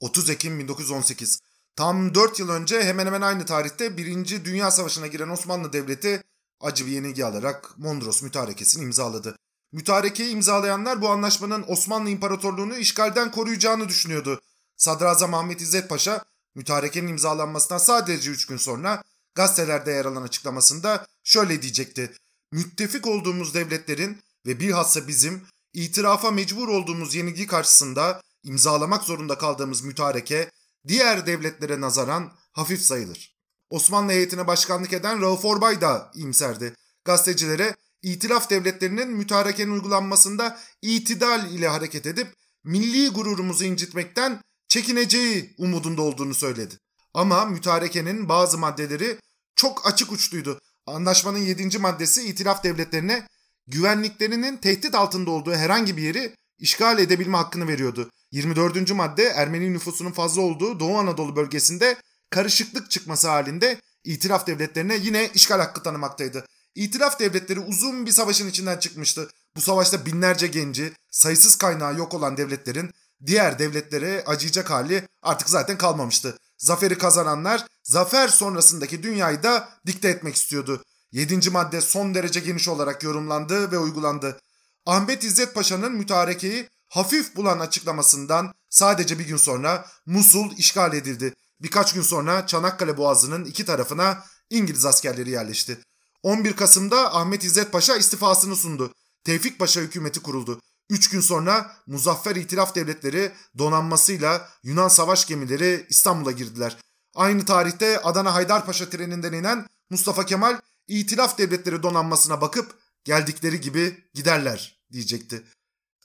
30 Ekim 1918. Tam 4 yıl önce hemen hemen aynı tarihte 1. Dünya Savaşı'na giren Osmanlı Devleti acı bir yenilgi alarak Mondros Mütarekesi'ni imzaladı. Mütarekeyi imzalayanlar bu anlaşmanın Osmanlı İmparatorluğunu işgalden koruyacağını düşünüyordu. Sadrazam Ahmet İzzet Paşa mütarekenin imzalanmasından sadece 3 gün sonra gazetelerde yer alan açıklamasında şöyle diyecekti. Müttefik olduğumuz devletlerin ve bilhassa bizim itirafa mecbur olduğumuz yenilgi karşısında imzalamak zorunda kaldığımız mütareke diğer devletlere nazaran hafif sayılır. Osmanlı heyetine başkanlık eden Rauf Orbay da imserdi. Gazetecilere itilaf devletlerinin mütarekenin uygulanmasında itidal ile hareket edip milli gururumuzu incitmekten çekineceği umudunda olduğunu söyledi. Ama mütarekenin bazı maddeleri çok açık uçluydu. Anlaşmanın 7. maddesi itilaf devletlerine güvenliklerinin tehdit altında olduğu herhangi bir yeri işgal edebilme hakkını veriyordu. 24. madde Ermeni nüfusunun fazla olduğu Doğu Anadolu bölgesinde karışıklık çıkması halinde itilaf devletlerine yine işgal hakkı tanımaktaydı. İtilaf devletleri uzun bir savaşın içinden çıkmıştı. Bu savaşta binlerce genci, sayısız kaynağı yok olan devletlerin diğer devletlere acıyacak hali artık zaten kalmamıştı. Zaferi kazananlar zafer sonrasındaki dünyayı da dikte etmek istiyordu. Yedinci madde son derece geniş olarak yorumlandı ve uygulandı. Ahmet İzzet Paşa'nın mütarekeyi hafif bulan açıklamasından sadece bir gün sonra Musul işgal edildi. Birkaç gün sonra Çanakkale Boğazı'nın iki tarafına İngiliz askerleri yerleşti. 11 Kasım'da Ahmet İzzet Paşa istifasını sundu. Tevfik Paşa hükümeti kuruldu. Üç gün sonra Muzaffer İtilaf Devletleri donanmasıyla Yunan savaş gemileri İstanbul'a girdiler. Aynı tarihte Adana Haydarpaşa treninden inen Mustafa Kemal İtilaf Devletleri donanmasına bakıp geldikleri gibi giderler diyecekti.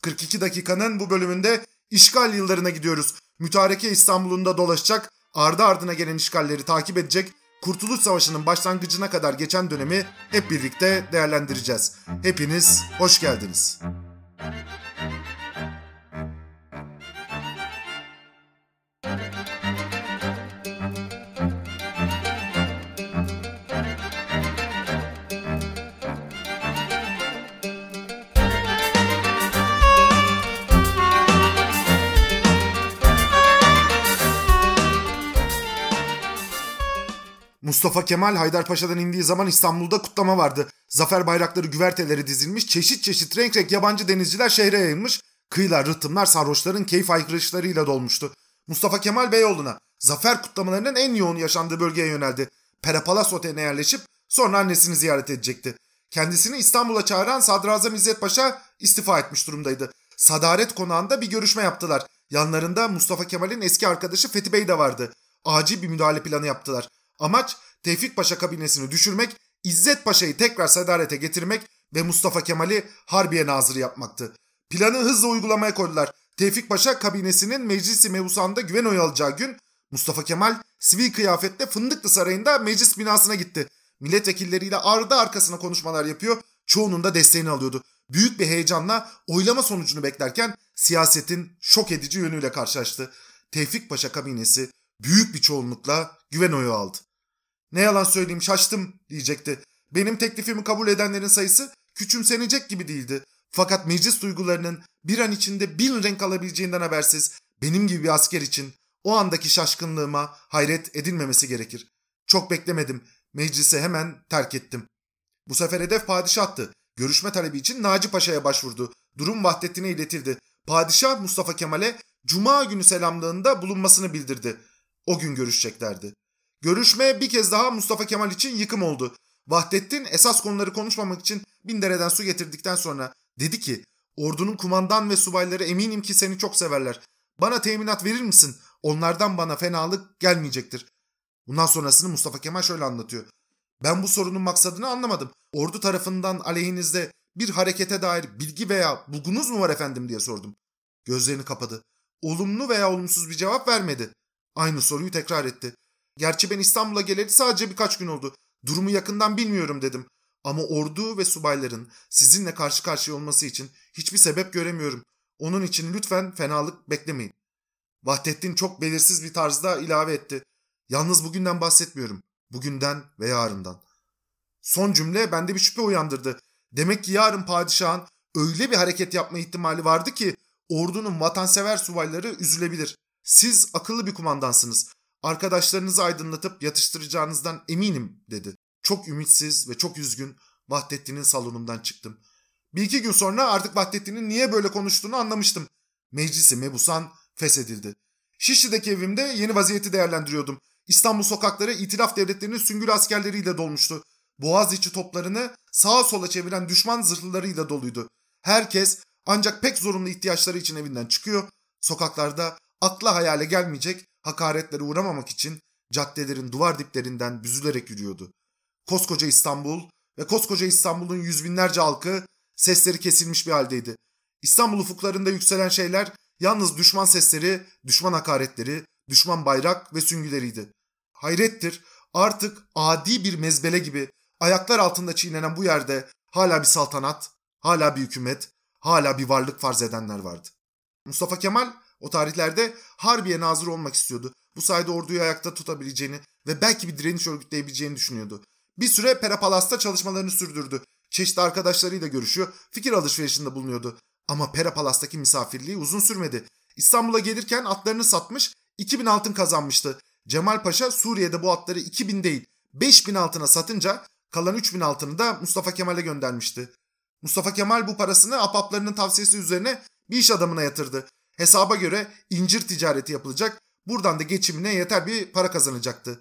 42 dakikanın bu bölümünde işgal yıllarına gidiyoruz. Mütareke İstanbul'unda dolaşacak, ardı ardına gelen işgalleri takip edecek, Kurtuluş Savaşı'nın başlangıcına kadar geçen dönemi hep birlikte değerlendireceğiz. Hepiniz hoş geldiniz. Mustafa Kemal Haydarpaşa'dan indiği zaman İstanbul'da kutlama vardı. Zafer bayrakları güverteleri dizilmiş, çeşit çeşit renk renk yabancı denizciler şehre yayılmış. Kıyılar, rıhtımlar sarhoşların keyif aykırışlarıyla dolmuştu. Mustafa Kemal Beyoğlu'na, zafer kutlamalarının en yoğun yaşandığı bölgeye yöneldi. Perapalas Oteli'ne yerleşip sonra annesini ziyaret edecekti. Kendisini İstanbul'a çağıran Sadrazam İzzet Paşa istifa etmiş durumdaydı. Sadaret konağında bir görüşme yaptılar. Yanlarında Mustafa Kemal'in eski arkadaşı Fethi Bey de vardı. Acil bir müdahale planı yaptılar. Amaç Tevfik Paşa kabinesini düşürmek, İzzet Paşa'yı tekrar sadarete getirmek ve Mustafa Kemal'i Harbiye Nazırı yapmaktı. Planı hızla uygulamaya koydular. Tevfik Paşa kabinesinin meclisi mevusanda güven oyu alacağı gün Mustafa Kemal sivil kıyafetle Fındıklı Sarayı'nda meclis binasına gitti. Milletvekilleriyle ardı arkasına konuşmalar yapıyor, çoğunun da desteğini alıyordu. Büyük bir heyecanla oylama sonucunu beklerken siyasetin şok edici yönüyle karşılaştı. Tevfik Paşa kabinesi büyük bir çoğunlukla güven oyu aldı. Ne yalan söyleyeyim şaştım diyecekti. Benim teklifimi kabul edenlerin sayısı küçümsenecek gibi değildi. Fakat meclis duygularının bir an içinde bin renk alabileceğinden habersiz benim gibi bir asker için o andaki şaşkınlığıma hayret edilmemesi gerekir. Çok beklemedim. Meclise hemen terk ettim. Bu sefer hedef padişahtı. Görüşme talebi için Naci Paşa'ya başvurdu. Durum Vahdettin'e iletildi. Padişah Mustafa Kemal'e Cuma günü selamlığında bulunmasını bildirdi. O gün görüşeceklerdi. Görüşme bir kez daha Mustafa Kemal için yıkım oldu. Vahdettin esas konuları konuşmamak için bin dereden su getirdikten sonra dedi ki ordunun kumandan ve subayları eminim ki seni çok severler. Bana teminat verir misin? Onlardan bana fenalık gelmeyecektir. Bundan sonrasını Mustafa Kemal şöyle anlatıyor. Ben bu sorunun maksadını anlamadım. Ordu tarafından aleyhinizde bir harekete dair bilgi veya bulgunuz mu var efendim diye sordum. Gözlerini kapadı. Olumlu veya olumsuz bir cevap vermedi. Aynı soruyu tekrar etti. Gerçi ben İstanbul'a geleli sadece birkaç gün oldu. Durumu yakından bilmiyorum dedim. Ama ordu ve subayların sizinle karşı karşıya olması için hiçbir sebep göremiyorum. Onun için lütfen fenalık beklemeyin. Vahdettin çok belirsiz bir tarzda ilave etti. Yalnız bugünden bahsetmiyorum. Bugünden ve yarından. Son cümle bende bir şüphe uyandırdı. Demek ki yarın padişahın öyle bir hareket yapma ihtimali vardı ki ordunun vatansever subayları üzülebilir. Siz akıllı bir kumandansınız. Arkadaşlarınızı aydınlatıp yatıştıracağınızdan eminim dedi. Çok ümitsiz ve çok üzgün Vahdettin'in salonundan çıktım. Bir iki gün sonra artık Vahdettin'in niye böyle konuştuğunu anlamıştım. Meclisi mebusan feshedildi. Şişli'deki evimde yeni vaziyeti değerlendiriyordum. İstanbul sokakları itilaf devletlerinin süngül askerleriyle dolmuştu. Boğaziçi toplarını sağa sola çeviren düşman zırhlılarıyla doluydu. Herkes ancak pek zorunlu ihtiyaçları için evinden çıkıyor. Sokaklarda akla hayale gelmeyecek hakaretlere uğramamak için caddelerin duvar diplerinden büzülerek yürüyordu. Koskoca İstanbul ve koskoca İstanbul'un yüz binlerce halkı sesleri kesilmiş bir haldeydi. İstanbul ufuklarında yükselen şeyler yalnız düşman sesleri, düşman hakaretleri, düşman bayrak ve süngüleriydi. Hayrettir artık adi bir mezbele gibi ayaklar altında çiğnenen bu yerde hala bir saltanat, hala bir hükümet, hala bir varlık farz edenler vardı. Mustafa Kemal o tarihlerde Harbiye nazır olmak istiyordu. Bu sayede orduyu ayakta tutabileceğini ve belki bir direniş örgütleyebileceğini düşünüyordu. Bir süre Pera çalışmalarını sürdürdü. Çeşitli arkadaşlarıyla görüşüyor, fikir alışverişinde bulunuyordu. Ama Pera misafirliği uzun sürmedi. İstanbul'a gelirken atlarını satmış, 2000 altın kazanmıştı. Cemal Paşa Suriye'de bu atları 2000 değil 5000 altına satınca kalan 3000 altını da Mustafa Kemal'e göndermişti. Mustafa Kemal bu parasını apaplarının tavsiyesi üzerine bir iş adamına yatırdı. Hesaba göre incir ticareti yapılacak, buradan da geçimine yeter bir para kazanacaktı.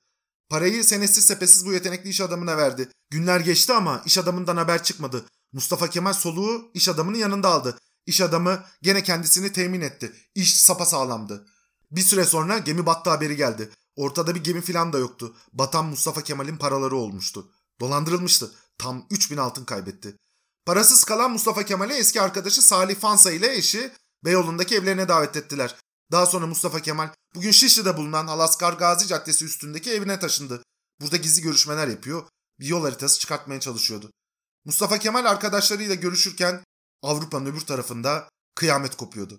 Parayı senesiz sepesiz bu yetenekli iş adamına verdi. Günler geçti ama iş adamından haber çıkmadı. Mustafa Kemal soluğu iş adamının yanında aldı. İş adamı gene kendisini temin etti. İş sağlamdı. Bir süre sonra gemi battı haberi geldi. Ortada bir gemi filan da yoktu. Batan Mustafa Kemal'in paraları olmuştu. Dolandırılmıştı. Tam 3000 altın kaybetti. Parasız kalan Mustafa Kemal'i eski arkadaşı Salih Fansa ile eşi Beyoğlu'ndaki evlerine davet ettiler. Daha sonra Mustafa Kemal bugün Şişli'de bulunan Alaskar Gazi Caddesi üstündeki evine taşındı. Burada gizli görüşmeler yapıyor, bir yol haritası çıkartmaya çalışıyordu. Mustafa Kemal arkadaşlarıyla görüşürken Avrupa'nın öbür tarafında kıyamet kopuyordu.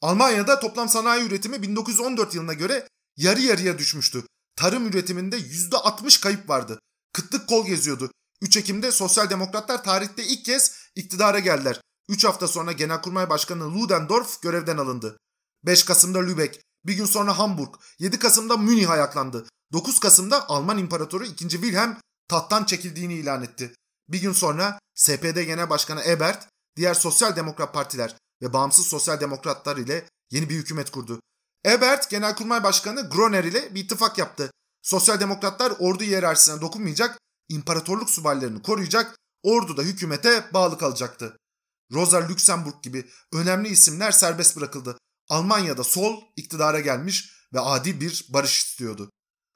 Almanya'da toplam sanayi üretimi 1914 yılına göre yarı yarıya düşmüştü. Tarım üretiminde %60 kayıp vardı. Kıtlık kol geziyordu. 3 Ekim'de Sosyal Demokratlar tarihte ilk kez iktidara geldiler. 3 hafta sonra Genelkurmay Başkanı Ludendorff görevden alındı. 5 Kasım'da Lübeck, bir gün sonra Hamburg, 7 Kasım'da Münih ayaklandı. 9 Kasım'da Alman İmparatoru 2. Wilhelm tahttan çekildiğini ilan etti. Bir gün sonra SPD Genel Başkanı Ebert, diğer sosyal demokrat partiler ve bağımsız sosyal demokratlar ile yeni bir hükümet kurdu. Ebert, Genelkurmay Başkanı Groner ile bir ittifak yaptı. Sosyal demokratlar ordu hiyerarşisine dokunmayacak, imparatorluk subaylarını koruyacak, ordu da hükümete bağlı kalacaktı. Rosa Luxemburg gibi önemli isimler serbest bırakıldı. Almanya'da sol iktidara gelmiş ve adil bir barış istiyordu.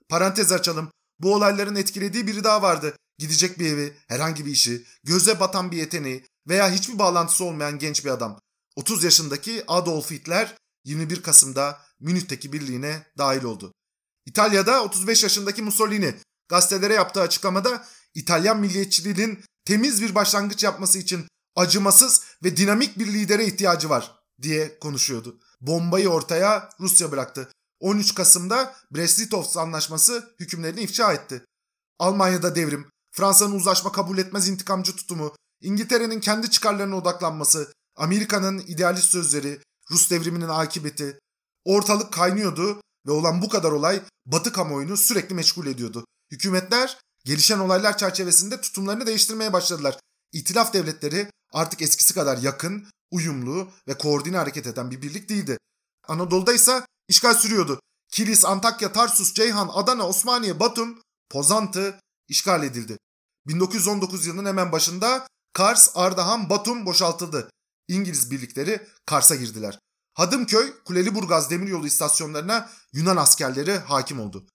Parantez açalım. Bu olayların etkilediği biri daha vardı. Gidecek bir evi, herhangi bir işi, göze batan bir yeteneği veya hiçbir bağlantısı olmayan genç bir adam. 30 yaşındaki Adolf Hitler 21 Kasım'da Münih'teki birliğine dahil oldu. İtalya'da 35 yaşındaki Mussolini gazetelere yaptığı açıklamada İtalyan milliyetçiliğinin temiz bir başlangıç yapması için acımasız ve dinamik bir lidere ihtiyacı var diye konuşuyordu. Bombayı ortaya Rusya bıraktı. 13 Kasım'da Brest-Litovsk anlaşması hükümlerini ifşa etti. Almanya'da devrim, Fransa'nın uzlaşma kabul etmez intikamcı tutumu, İngiltere'nin kendi çıkarlarına odaklanması, Amerika'nın idealist sözleri, Rus devriminin akıbeti. Ortalık kaynıyordu ve olan bu kadar olay Batı kamuoyunu sürekli meşgul ediyordu. Hükümetler gelişen olaylar çerçevesinde tutumlarını değiştirmeye başladılar. İtilaf devletleri artık eskisi kadar yakın, uyumlu ve koordine hareket eden bir birlik değildi. Anadolu'da ise işgal sürüyordu. Kilis, Antakya, Tarsus, Ceyhan, Adana, Osmaniye, Batum, Pozantı işgal edildi. 1919 yılının hemen başında Kars, Ardahan, Batum boşaltıldı. İngiliz birlikleri Kars'a girdiler. Hadımköy, Kuleliburgaz demiryolu istasyonlarına Yunan askerleri hakim oldu.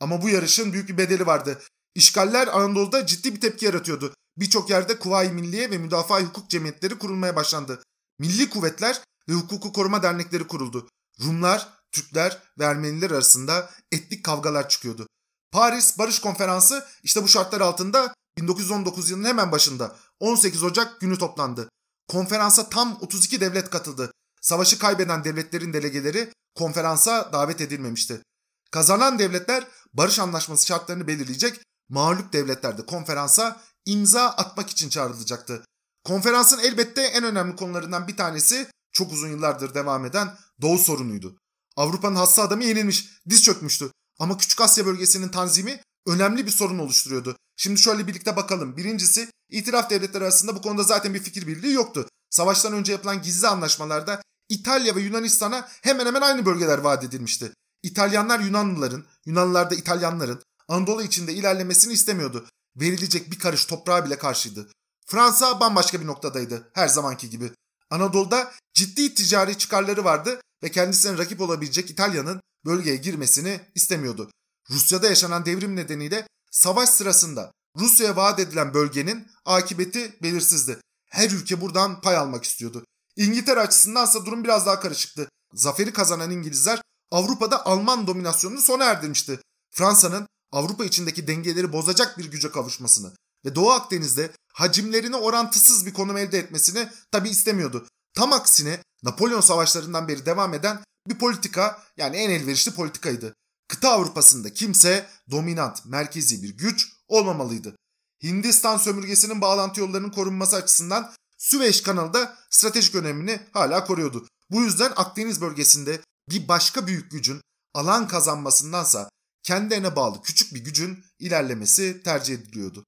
Ama bu yarışın büyük bir bedeli vardı. İşgaller Anadolu'da ciddi bir tepki yaratıyordu. Birçok yerde Kuvayi Milliye ve Müdafaa Hukuk Cemiyetleri kurulmaya başlandı. Milli kuvvetler ve hukuku koruma dernekleri kuruldu. Rumlar, Türkler ve Ermeniler arasında etnik kavgalar çıkıyordu. Paris Barış Konferansı işte bu şartlar altında 1919 yılının hemen başında 18 Ocak günü toplandı. Konferansa tam 32 devlet katıldı. Savaşı kaybeden devletlerin delegeleri konferansa davet edilmemişti. Kazanan devletler barış anlaşması şartlarını belirleyecek, mağlup devletler de konferansa imza atmak için çağrılacaktı. Konferansın elbette en önemli konularından bir tanesi çok uzun yıllardır devam eden Doğu sorunuydu. Avrupa'nın hassa adamı yenilmiş, diz çökmüştü. Ama Küçük Asya bölgesinin tanzimi önemli bir sorun oluşturuyordu. Şimdi şöyle birlikte bakalım. Birincisi itiraf devletleri arasında bu konuda zaten bir fikir birliği yoktu. Savaştan önce yapılan gizli anlaşmalarda İtalya ve Yunanistan'a hemen hemen aynı bölgeler vaat edilmişti. İtalyanlar Yunanlıların, Yunanlılar da İtalyanların Anadolu içinde ilerlemesini istemiyordu. Verilecek bir karış toprağa bile karşıydı. Fransa bambaşka bir noktadaydı her zamanki gibi. Anadolu'da ciddi ticari çıkarları vardı ve kendisine rakip olabilecek İtalya'nın bölgeye girmesini istemiyordu. Rusya'da yaşanan devrim nedeniyle savaş sırasında Rusya'ya vaat edilen bölgenin akıbeti belirsizdi. Her ülke buradan pay almak istiyordu. İngiltere açısındansa durum biraz daha karışıktı. Zaferi kazanan İngilizler Avrupa'da Alman dominasyonunu sona erdirmişti. Fransa'nın Avrupa içindeki dengeleri bozacak bir güce kavuşmasını ve Doğu Akdeniz'de hacimlerini orantısız bir konum elde etmesini tabi istemiyordu. Tam aksine Napolyon savaşlarından beri devam eden bir politika yani en elverişli politikaydı. Kıta Avrupa'sında kimse dominant, merkezi bir güç olmamalıydı. Hindistan sömürgesinin bağlantı yollarının korunması açısından Süveyş kanalı da stratejik önemini hala koruyordu. Bu yüzden Akdeniz bölgesinde bir başka büyük gücün alan kazanmasındansa kendilerine bağlı küçük bir gücün ilerlemesi tercih ediliyordu.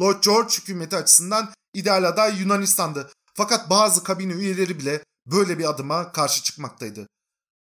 Lord George hükümeti açısından ideal aday Yunanistan'dı. Fakat bazı kabine üyeleri bile böyle bir adıma karşı çıkmaktaydı.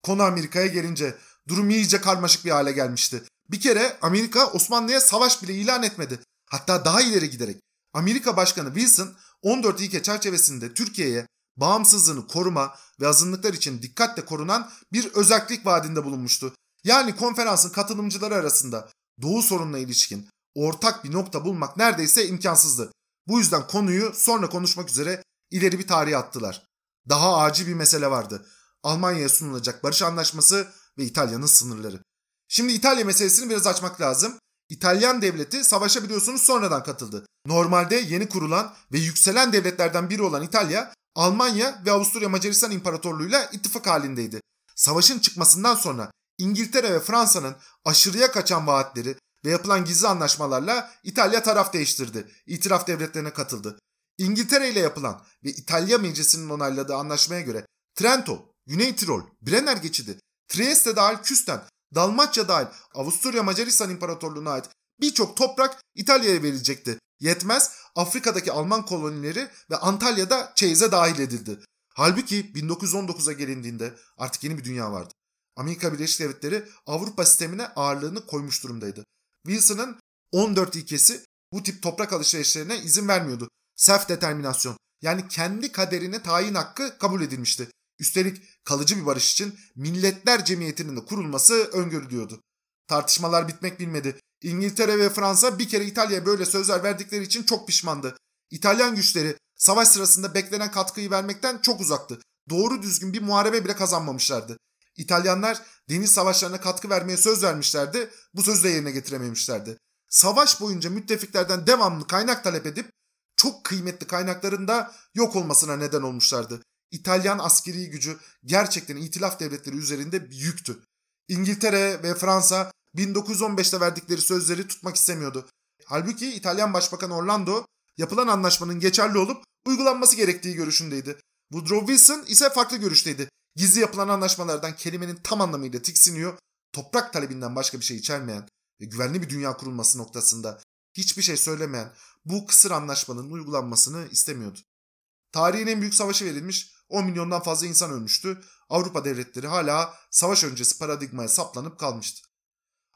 Konu Amerika'ya gelince durum iyice karmaşık bir hale gelmişti. Bir kere Amerika Osmanlı'ya savaş bile ilan etmedi. Hatta daha ileri giderek Amerika Başkanı Wilson 14 ilke çerçevesinde Türkiye'ye bağımsızlığını koruma ve azınlıklar için dikkatle korunan bir özellik vaadinde bulunmuştu. Yani konferansın katılımcıları arasında Doğu sorununa ilişkin ortak bir nokta bulmak neredeyse imkansızdı. Bu yüzden konuyu sonra konuşmak üzere ileri bir tarihe attılar. Daha acil bir mesele vardı. Almanya'ya sunulacak barış anlaşması ve İtalya'nın sınırları. Şimdi İtalya meselesini biraz açmak lazım. İtalyan devleti savaşa biliyorsunuz sonradan katıldı. Normalde yeni kurulan ve yükselen devletlerden biri olan İtalya, Almanya ve Avusturya Macaristan İmparatorluğu'yla ittifak halindeydi. Savaşın çıkmasından sonra İngiltere ve Fransa'nın aşırıya kaçan vaatleri ve yapılan gizli anlaşmalarla İtalya taraf değiştirdi. İtiraf devletlerine katıldı. İngiltere ile yapılan ve İtalya Meclisi'nin onayladığı anlaşmaya göre Trento, Güney Tirol, Brenner geçidi, Trieste dahil Küsten, Dalmaçya dahil Avusturya Macaristan İmparatorluğu'na ait birçok toprak İtalya'ya verilecekti. Yetmez Afrika'daki Alman kolonileri ve Antalya'da çeyize dahil edildi. Halbuki 1919'a gelindiğinde artık yeni bir dünya vardı. Amerika Birleşik Devletleri Avrupa sistemine ağırlığını koymuş durumdaydı. Wilson'ın 14 ilkesi bu tip toprak alışverişlerine izin vermiyordu. Self determinasyon yani kendi kaderini tayin hakkı kabul edilmişti. Üstelik kalıcı bir barış için Milletler Cemiyeti'nin de kurulması öngörülüyordu. Tartışmalar bitmek bilmedi. İngiltere ve Fransa bir kere İtalya'ya böyle sözler verdikleri için çok pişmandı. İtalyan güçleri savaş sırasında beklenen katkıyı vermekten çok uzaktı. Doğru düzgün bir muharebe bile kazanmamışlardı. İtalyanlar deniz savaşlarına katkı vermeye söz vermişlerdi, bu sözü de yerine getirememişlerdi. Savaş boyunca müttefiklerden devamlı kaynak talep edip çok kıymetli kaynakların da yok olmasına neden olmuşlardı. İtalyan askeri gücü gerçekten itilaf devletleri üzerinde bir yüktü. İngiltere ve Fransa 1915'te verdikleri sözleri tutmak istemiyordu. Halbuki İtalyan Başbakanı Orlando yapılan anlaşmanın geçerli olup uygulanması gerektiği görüşündeydi. Woodrow Wilson ise farklı görüşteydi. Gizli yapılan anlaşmalardan kelimenin tam anlamıyla tiksiniyor, toprak talebinden başka bir şey içermeyen ve güvenli bir dünya kurulması noktasında hiçbir şey söylemeyen bu kısır anlaşmanın uygulanmasını istemiyordu. Tarihin en büyük savaşı verilmiş 10 milyondan fazla insan ölmüştü. Avrupa devletleri hala savaş öncesi paradigmaya saplanıp kalmıştı.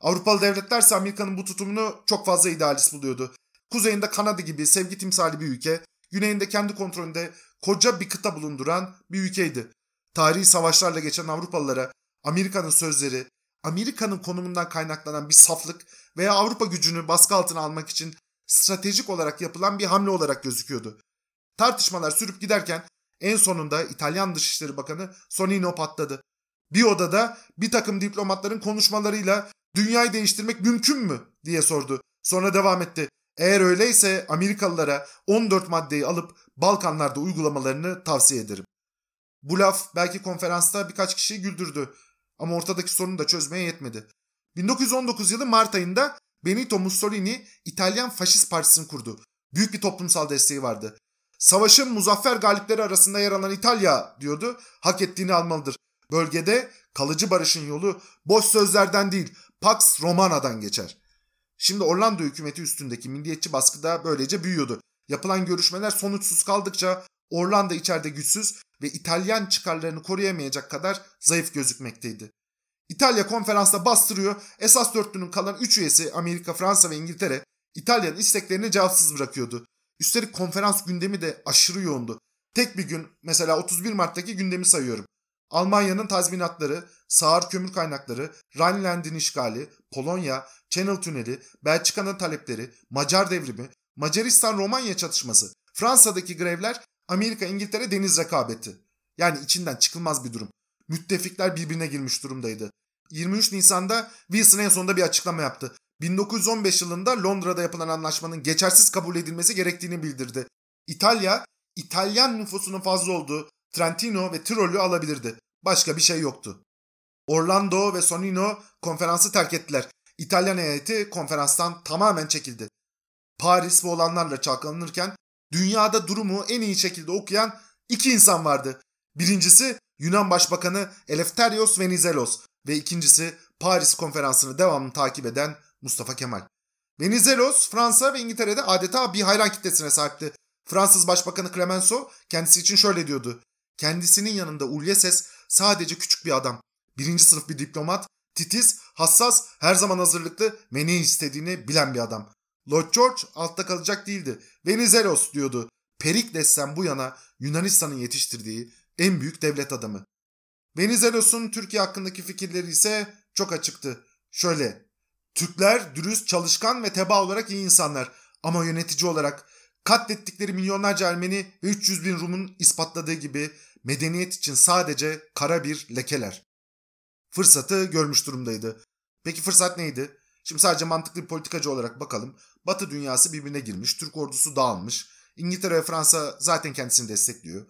Avrupalı devletler ise Amerika'nın bu tutumunu çok fazla idealist buluyordu. Kuzeyinde Kanada gibi sevgi timsali bir ülke, güneyinde kendi kontrolünde koca bir kıta bulunduran bir ülkeydi. Tarihi savaşlarla geçen Avrupalılara Amerika'nın sözleri, Amerika'nın konumundan kaynaklanan bir saflık veya Avrupa gücünü baskı altına almak için stratejik olarak yapılan bir hamle olarak gözüküyordu. Tartışmalar sürüp giderken en sonunda İtalyan Dışişleri Bakanı Sonino patladı. Bir odada bir takım diplomatların konuşmalarıyla dünyayı değiştirmek mümkün mü diye sordu. Sonra devam etti. Eğer öyleyse Amerikalılara 14 maddeyi alıp Balkanlarda uygulamalarını tavsiye ederim. Bu laf belki konferansta birkaç kişiyi güldürdü ama ortadaki sorunu da çözmeye yetmedi. 1919 yılı Mart ayında Benito Mussolini İtalyan Faşist Partisi'ni kurdu. Büyük bir toplumsal desteği vardı. Savaşın muzaffer galipleri arasında yer alan İtalya diyordu. Hak ettiğini almalıdır. Bölgede kalıcı barışın yolu boş sözlerden değil Pax Romana'dan geçer. Şimdi Orlando hükümeti üstündeki milliyetçi baskı da böylece büyüyordu. Yapılan görüşmeler sonuçsuz kaldıkça Orlando içeride güçsüz ve İtalyan çıkarlarını koruyamayacak kadar zayıf gözükmekteydi. İtalya konferansta bastırıyor. Esas dörtlünün kalan 3 üyesi Amerika, Fransa ve İngiltere İtalya'nın isteklerini cevapsız bırakıyordu. Üstelik konferans gündemi de aşırı yoğundu. Tek bir gün mesela 31 Mart'taki gündemi sayıyorum. Almanya'nın tazminatları, sağır kömür kaynakları, Rhineland'in işgali, Polonya, Channel Tüneli, Belçika'nın talepleri, Macar devrimi, Macaristan-Romanya çatışması, Fransa'daki grevler, Amerika-İngiltere deniz rekabeti. Yani içinden çıkılmaz bir durum. Müttefikler birbirine girmiş durumdaydı. 23 Nisan'da Wilson en sonunda bir açıklama yaptı. 1915 yılında Londra'da yapılan anlaşmanın geçersiz kabul edilmesi gerektiğini bildirdi. İtalya, İtalyan nüfusunun fazla olduğu Trentino ve Tirol'ü alabilirdi. Başka bir şey yoktu. Orlando ve Sonino konferansı terk ettiler. İtalyan heyeti konferanstan tamamen çekildi. Paris bu olanlarla çalkalanırken dünyada durumu en iyi şekilde okuyan iki insan vardı. Birincisi Yunan Başbakanı Eleftherios Venizelos ve ikincisi Paris konferansını devamlı takip eden Mustafa Kemal. Venizelos Fransa ve İngiltere'de adeta bir hayran kitlesine sahipti. Fransız Başbakanı Clemenceau kendisi için şöyle diyordu. Kendisinin yanında Ulysses sadece küçük bir adam. Birinci sınıf bir diplomat, titiz, hassas, her zaman hazırlıklı ve ne istediğini bilen bir adam. Lord George altta kalacak değildi. Venizelos diyordu. Perikles'ten bu yana Yunanistan'ın yetiştirdiği en büyük devlet adamı. Venizelos'un Türkiye hakkındaki fikirleri ise çok açıktı. Şöyle, Türkler dürüst, çalışkan ve teba olarak iyi insanlar ama yönetici olarak katlettikleri milyonlarca Ermeni ve 300 bin Rum'un ispatladığı gibi medeniyet için sadece kara bir lekeler. Fırsatı görmüş durumdaydı. Peki fırsat neydi? Şimdi sadece mantıklı bir politikacı olarak bakalım. Batı dünyası birbirine girmiş, Türk ordusu dağılmış. İngiltere ve Fransa zaten kendisini destekliyor.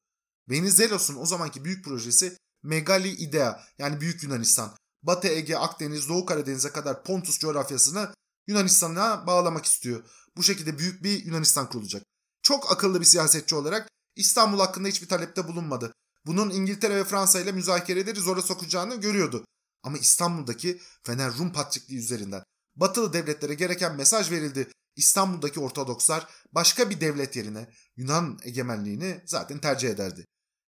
Venizelos'un o zamanki büyük projesi Megali Idea yani Büyük Yunanistan. Batı Ege, Akdeniz, Doğu Karadeniz'e kadar Pontus coğrafyasını Yunanistan'a bağlamak istiyor. Bu şekilde büyük bir Yunanistan kurulacak. Çok akıllı bir siyasetçi olarak İstanbul hakkında hiçbir talepte bulunmadı. Bunun İngiltere ve Fransa ile müzakereleri zora sokacağını görüyordu. Ama İstanbul'daki Fener Rum Patrikliği üzerinden Batılı devletlere gereken mesaj verildi. İstanbul'daki Ortodokslar başka bir devlet yerine Yunan egemenliğini zaten tercih ederdi.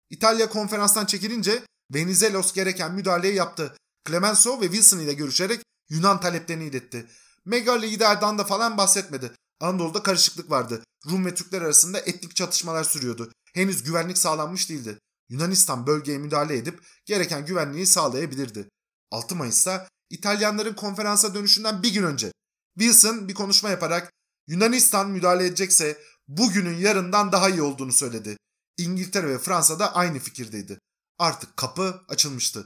İtalya konferanstan çekilince Venizelos gereken müdahaleyi yaptı. Clemenceau ve Wilson ile görüşerek Yunan taleplerini iletti. Megali İder'dan da falan bahsetmedi. Anadolu'da karışıklık vardı. Rum ve Türkler arasında etnik çatışmalar sürüyordu. Henüz güvenlik sağlanmış değildi. Yunanistan bölgeye müdahale edip gereken güvenliği sağlayabilirdi. 6 Mayıs'ta İtalyanların konferansa dönüşünden bir gün önce Wilson bir konuşma yaparak Yunanistan müdahale edecekse bugünün yarından daha iyi olduğunu söyledi. İngiltere ve Fransa da aynı fikirdeydi. Artık kapı açılmıştı.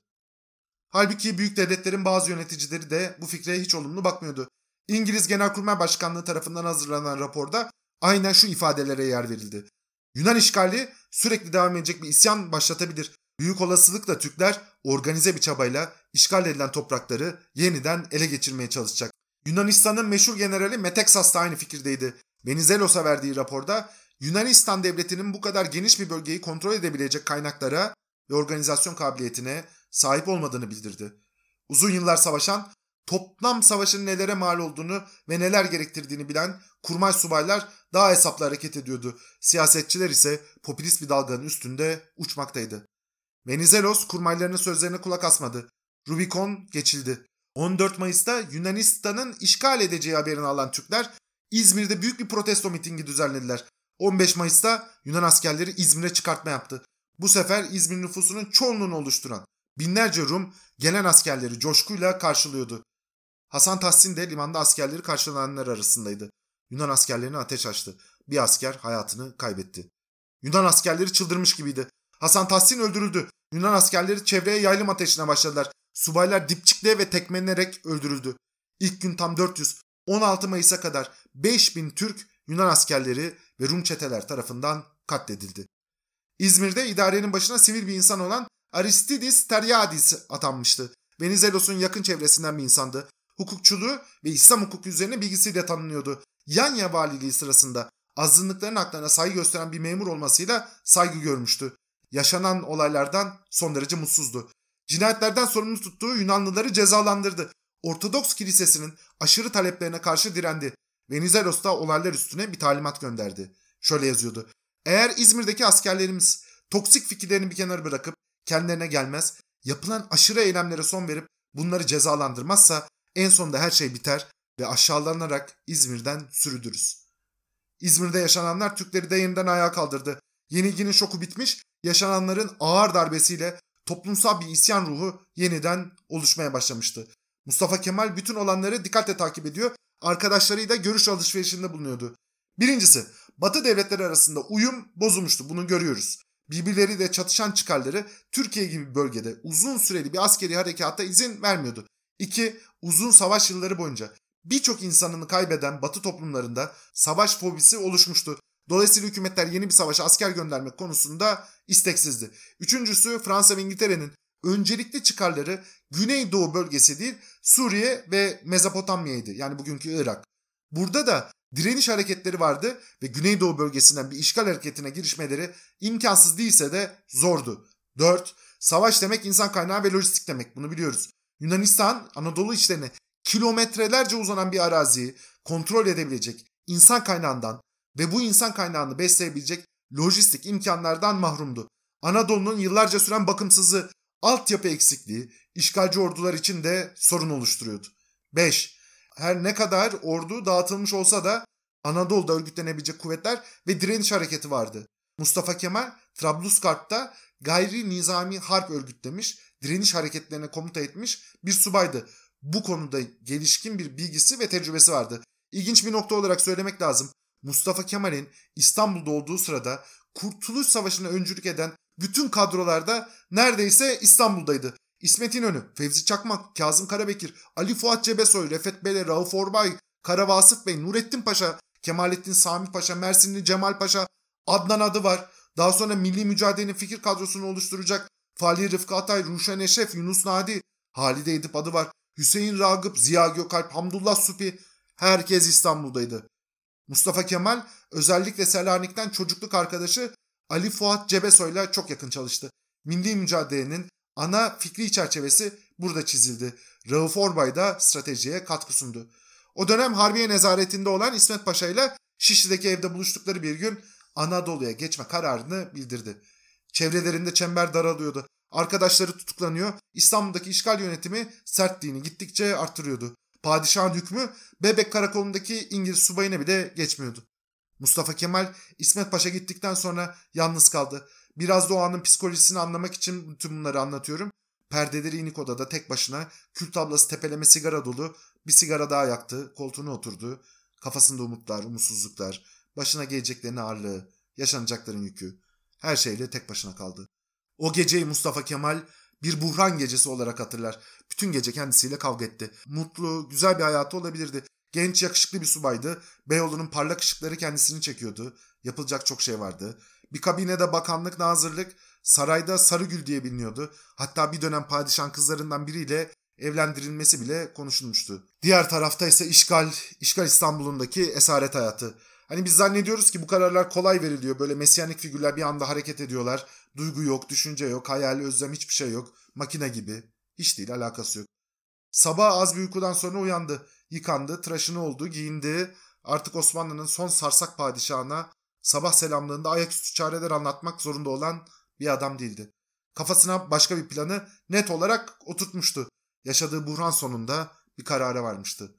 Halbuki büyük devletlerin bazı yöneticileri de bu fikre hiç olumlu bakmıyordu. İngiliz Genelkurmay Başkanlığı tarafından hazırlanan raporda aynen şu ifadelere yer verildi. Yunan işgali sürekli devam edecek bir isyan başlatabilir. Büyük olasılıkla Türkler organize bir çabayla işgal edilen toprakları yeniden ele geçirmeye çalışacak. Yunanistan'ın meşhur generali Meteksas da aynı fikirdeydi. Venizelos'a verdiği raporda Yunanistan devletinin bu kadar geniş bir bölgeyi kontrol edebilecek kaynaklara ve organizasyon kabiliyetine sahip olmadığını bildirdi. Uzun yıllar savaşan, toplam savaşın nelere mal olduğunu ve neler gerektirdiğini bilen kurmay subaylar daha hesaplı hareket ediyordu. Siyasetçiler ise popülist bir dalganın üstünde uçmaktaydı. Venizelos kurmaylarının sözlerine kulak asmadı. Rubikon geçildi. 14 Mayıs'ta Yunanistan'ın işgal edeceği haberini alan Türkler İzmir'de büyük bir protesto mitingi düzenlediler. 15 Mayıs'ta Yunan askerleri İzmir'e çıkartma yaptı. Bu sefer İzmir nüfusunun çoğunluğunu oluşturan binlerce Rum gelen askerleri coşkuyla karşılıyordu. Hasan Tahsin de limanda askerleri karşılananlar arasındaydı. Yunan askerlerine ateş açtı. Bir asker hayatını kaybetti. Yunan askerleri çıldırmış gibiydi. Hasan Tahsin öldürüldü. Yunan askerleri çevreye yaylım ateşine başladılar. Subaylar dipçikle ve tekmelenerek öldürüldü. İlk gün tam 400, 16 Mayıs'a kadar 5000 Türk, Yunan askerleri ve Rum çeteler tarafından katledildi. İzmir'de idarenin başına sivil bir insan olan Aristidis Teriadis atanmıştı. Venizelos'un yakın çevresinden bir insandı. Hukukçuluğu ve İslam hukuku üzerine bilgisiyle tanınıyordu. Yanya valiliği sırasında azınlıkların haklarına saygı gösteren bir memur olmasıyla saygı görmüştü. Yaşanan olaylardan son derece mutsuzdu. Cinayetlerden sorumlu tuttuğu Yunanlıları cezalandırdı. Ortodoks kilisesinin aşırı taleplerine karşı direndi. Venizelos da olaylar üstüne bir talimat gönderdi. Şöyle yazıyordu. Eğer İzmir'deki askerlerimiz toksik fikirlerini bir kenara bırakıp kendilerine gelmez, yapılan aşırı eylemlere son verip bunları cezalandırmazsa en sonunda her şey biter ve aşağılanarak İzmir'den sürüdürüz. İzmir'de yaşananlar Türkleri de yeniden ayağa kaldırdı. Yenilginin şoku bitmiş, yaşananların ağır darbesiyle toplumsal bir isyan ruhu yeniden oluşmaya başlamıştı. Mustafa Kemal bütün olanları dikkatle takip ediyor, arkadaşlarıyla görüş alışverişinde bulunuyordu. Birincisi, Batı devletleri arasında uyum bozulmuştu, bunu görüyoruz. Birbirleriyle çatışan çıkarları Türkiye gibi bölgede uzun süreli bir askeri harekata izin vermiyordu. İki, uzun savaş yılları boyunca birçok insanını kaybeden Batı toplumlarında savaş fobisi oluşmuştu. Dolayısıyla hükümetler yeni bir savaşa asker göndermek konusunda isteksizdi. Üçüncüsü Fransa ve İngiltere'nin öncelikli çıkarları Güneydoğu bölgesi değil Suriye ve Mezopotamya'ydı. Yani bugünkü Irak. Burada da direniş hareketleri vardı ve Güneydoğu bölgesinden bir işgal hareketine girişmeleri imkansız değilse de zordu. 4. Savaş demek insan kaynağı ve lojistik demek bunu biliyoruz. Yunanistan Anadolu içlerine kilometrelerce uzanan bir araziyi kontrol edebilecek insan kaynağından ve bu insan kaynağını besleyebilecek lojistik imkanlardan mahrumdu. Anadolu'nun yıllarca süren bakımsızlığı, altyapı eksikliği işgalci ordular için de sorun oluşturuyordu. 5. Her ne kadar ordu dağıtılmış olsa da Anadolu'da örgütlenebilecek kuvvetler ve direniş hareketi vardı. Mustafa Kemal Trablusgarp'ta gayri nizami harp örgütlemiş, direniş hareketlerine komuta etmiş bir subaydı. Bu konuda gelişkin bir bilgisi ve tecrübesi vardı. İlginç bir nokta olarak söylemek lazım. Mustafa Kemal'in İstanbul'da olduğu sırada Kurtuluş Savaşı'na öncülük eden bütün kadrolarda neredeyse İstanbul'daydı. İsmet İnönü, Fevzi Çakmak, Kazım Karabekir, Ali Fuat Cebesoy, Refet Bele, Rauf Orbay, Kara Vasıf Bey, Nurettin Paşa, Kemalettin Sami Paşa, Mersinli Cemal Paşa, Adnan adı var. Daha sonra Milli Mücadele'nin fikir kadrosunu oluşturacak Fali Rıfkı Atay, Ruşen Eşref, Yunus Nadi, Halide Edip adı var. Hüseyin Ragıp, Ziya Gökalp, Hamdullah Supi herkes İstanbul'daydı. Mustafa Kemal özellikle Selanik'ten çocukluk arkadaşı Ali Fuat Cebesoy'la çok yakın çalıştı. Milli mücadelenin ana fikri çerçevesi burada çizildi. Rauf Orbay da stratejiye katkı sundu. O dönem Harbiye nezaretinde olan İsmet Paşa ile Şişli'deki evde buluştukları bir gün Anadolu'ya geçme kararını bildirdi. Çevrelerinde çember daralıyordu. Arkadaşları tutuklanıyor. İstanbul'daki işgal yönetimi sertliğini gittikçe artırıyordu. Padişahın hükmü Bebek karakolundaki İngiliz subayına bile geçmiyordu. Mustafa Kemal İsmet Paşa gittikten sonra yalnız kaldı. Biraz da o anın psikolojisini anlamak için bütün bunları anlatıyorum. Perdeleri inik odada tek başına kül tablası tepeleme sigara dolu bir sigara daha yaktı, koltuğuna oturdu. Kafasında umutlar, umutsuzluklar, başına geleceklerin ağırlığı, yaşanacakların yükü. Her şeyle tek başına kaldı. O geceyi Mustafa Kemal bir buhran gecesi olarak hatırlar. Bütün gece kendisiyle kavga etti. Mutlu, güzel bir hayatı olabilirdi. Genç, yakışıklı bir subaydı. Beyoğlu'nun parlak ışıkları kendisini çekiyordu. Yapılacak çok şey vardı. Bir kabinede bakanlık, nazırlık, sarayda Sarıgül diye biliniyordu. Hatta bir dönem padişahın kızlarından biriyle evlendirilmesi bile konuşulmuştu. Diğer tarafta ise işgal, işgal İstanbul'undaki esaret hayatı. Hani biz zannediyoruz ki bu kararlar kolay veriliyor. Böyle mesyanik figürler bir anda hareket ediyorlar. Duygu yok, düşünce yok, hayal, özlem hiçbir şey yok. Makine gibi. Hiç değil, alakası yok. Sabah az bir uykudan sonra uyandı. Yıkandı, tıraşını oldu, giyindi. Artık Osmanlı'nın son sarsak padişahına sabah selamlığında ayaküstü çareler anlatmak zorunda olan bir adam değildi. Kafasına başka bir planı net olarak oturtmuştu. Yaşadığı buhran sonunda bir karara varmıştı.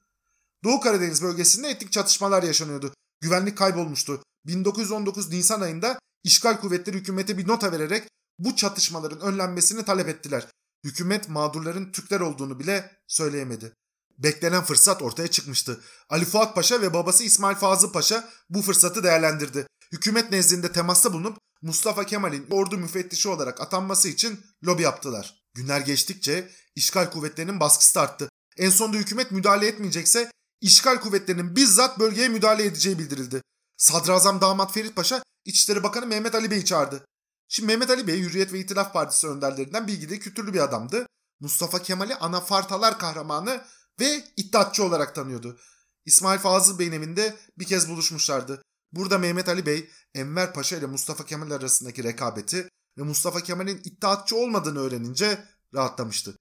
Doğu Karadeniz bölgesinde etnik çatışmalar yaşanıyordu. Güvenlik kaybolmuştu. 1919 Nisan ayında işgal kuvvetleri hükümete bir nota vererek bu çatışmaların önlenmesini talep ettiler. Hükümet mağdurların Türkler olduğunu bile söyleyemedi. Beklenen fırsat ortaya çıkmıştı. Ali Fuat Paşa ve babası İsmail Fazıl Paşa bu fırsatı değerlendirdi. Hükümet nezdinde temasta bulunup Mustafa Kemal'in ordu müfettişi olarak atanması için lobi yaptılar. Günler geçtikçe işgal kuvvetlerinin baskısı arttı. En sonunda hükümet müdahale etmeyecekse işgal kuvvetlerinin bizzat bölgeye müdahale edeceği bildirildi. Sadrazam Damat Ferit Paşa İçişleri Bakanı Mehmet Ali Bey'i çağırdı. Şimdi Mehmet Ali Bey Hürriyet ve İtilaf Partisi önderlerinden bilgili kültürlü bir adamdı. Mustafa Kemal'i anafartalar kahramanı ve iddiatçı olarak tanıyordu. İsmail Fazıl Bey'in evinde bir kez buluşmuşlardı. Burada Mehmet Ali Bey, Enver Paşa ile Mustafa Kemal arasındaki rekabeti ve Mustafa Kemal'in iddiatçı olmadığını öğrenince rahatlamıştı.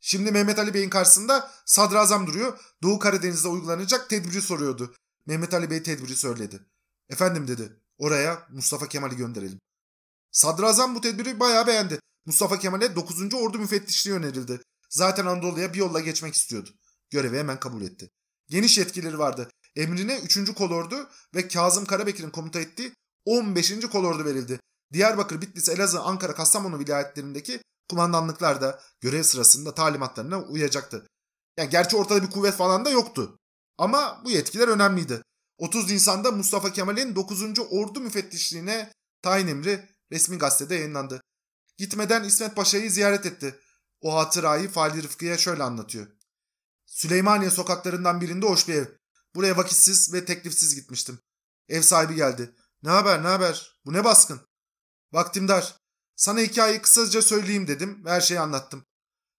Şimdi Mehmet Ali Bey'in karşısında sadrazam duruyor. Doğu Karadeniz'de uygulanacak tedbiri soruyordu. Mehmet Ali Bey tedbiri söyledi. Efendim dedi. Oraya Mustafa Kemal'i gönderelim. Sadrazam bu tedbiri bayağı beğendi. Mustafa Kemal'e 9. Ordu müfettişliği önerildi. Zaten Anadolu'ya bir yolla geçmek istiyordu. Görevi hemen kabul etti. Geniş yetkileri vardı. Emrine 3. kolordu ve Kazım Karabekir'in komuta ettiği 15. kolordu verildi. Diyarbakır, Bitlis, Elazığ, Ankara, Kastamonu vilayetlerindeki kumandanlıklar da görev sırasında talimatlarına uyacaktı. Yani gerçi ortada bir kuvvet falan da yoktu. Ama bu yetkiler önemliydi. 30 Nisan'da Mustafa Kemal'in 9. Ordu müfettişliğine tayin emri resmi gazetede yayınlandı. Gitmeden İsmet Paşa'yı ziyaret etti. O hatırayı Fali Rıfkı'ya şöyle anlatıyor. Süleymaniye sokaklarından birinde hoş bir ev. Buraya vakitsiz ve teklifsiz gitmiştim. Ev sahibi geldi. Ne haber ne haber? Bu ne baskın? Vaktim dar. Sana hikayeyi kısaca söyleyeyim dedim ve her şeyi anlattım.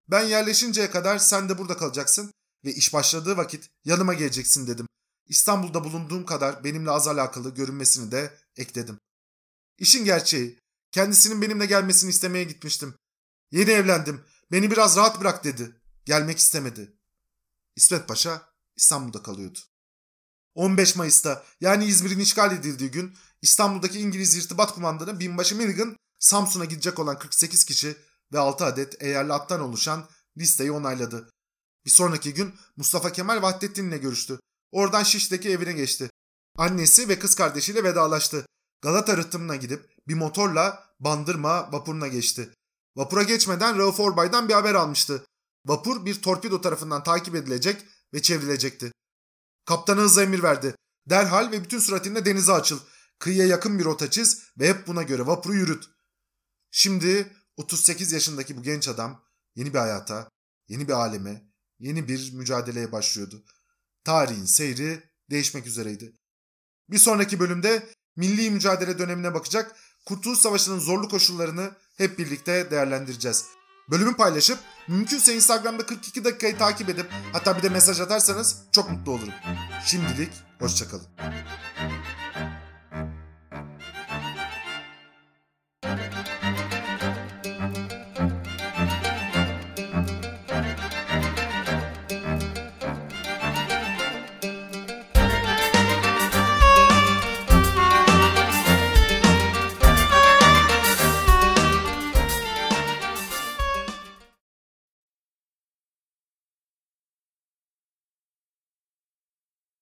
Ben yerleşinceye kadar sen de burada kalacaksın ve iş başladığı vakit yanıma geleceksin dedim. İstanbul'da bulunduğum kadar benimle az alakalı görünmesini de ekledim. İşin gerçeği, kendisinin benimle gelmesini istemeye gitmiştim. Yeni evlendim, beni biraz rahat bırak dedi. Gelmek istemedi. İsmet Paşa İstanbul'da kalıyordu. 15 Mayıs'ta yani İzmir'in işgal edildiği gün İstanbul'daki İngiliz irtibat kumandanı Binbaşı Milligan Samsun'a gidecek olan 48 kişi ve 6 adet eğerli attan oluşan listeyi onayladı. Bir sonraki gün Mustafa Kemal Vahdettin ile görüştü. Oradan Şiş'teki evine geçti. Annesi ve kız kardeşiyle vedalaştı. Galata rıhtımına gidip bir motorla Bandırma vapuruna geçti. Vapura geçmeden Rauf Orbay'dan bir haber almıştı. Vapur bir torpido tarafından takip edilecek ve çevrilecekti. Kaptana hızla emir verdi. Derhal ve bütün süratinle denize açıl. Kıyıya yakın bir rota çiz ve hep buna göre vapuru yürüt. Şimdi 38 yaşındaki bu genç adam yeni bir hayata, yeni bir aleme, yeni bir mücadeleye başlıyordu. Tarihin seyri değişmek üzereydi. Bir sonraki bölümde milli mücadele dönemine bakacak, Kurtuluş Savaşı'nın zorlu koşullarını hep birlikte değerlendireceğiz. Bölümü paylaşıp mümkünse Instagram'da 42 dakikayı takip edip hatta bir de mesaj atarsanız çok mutlu olurum. Şimdilik hoşçakalın.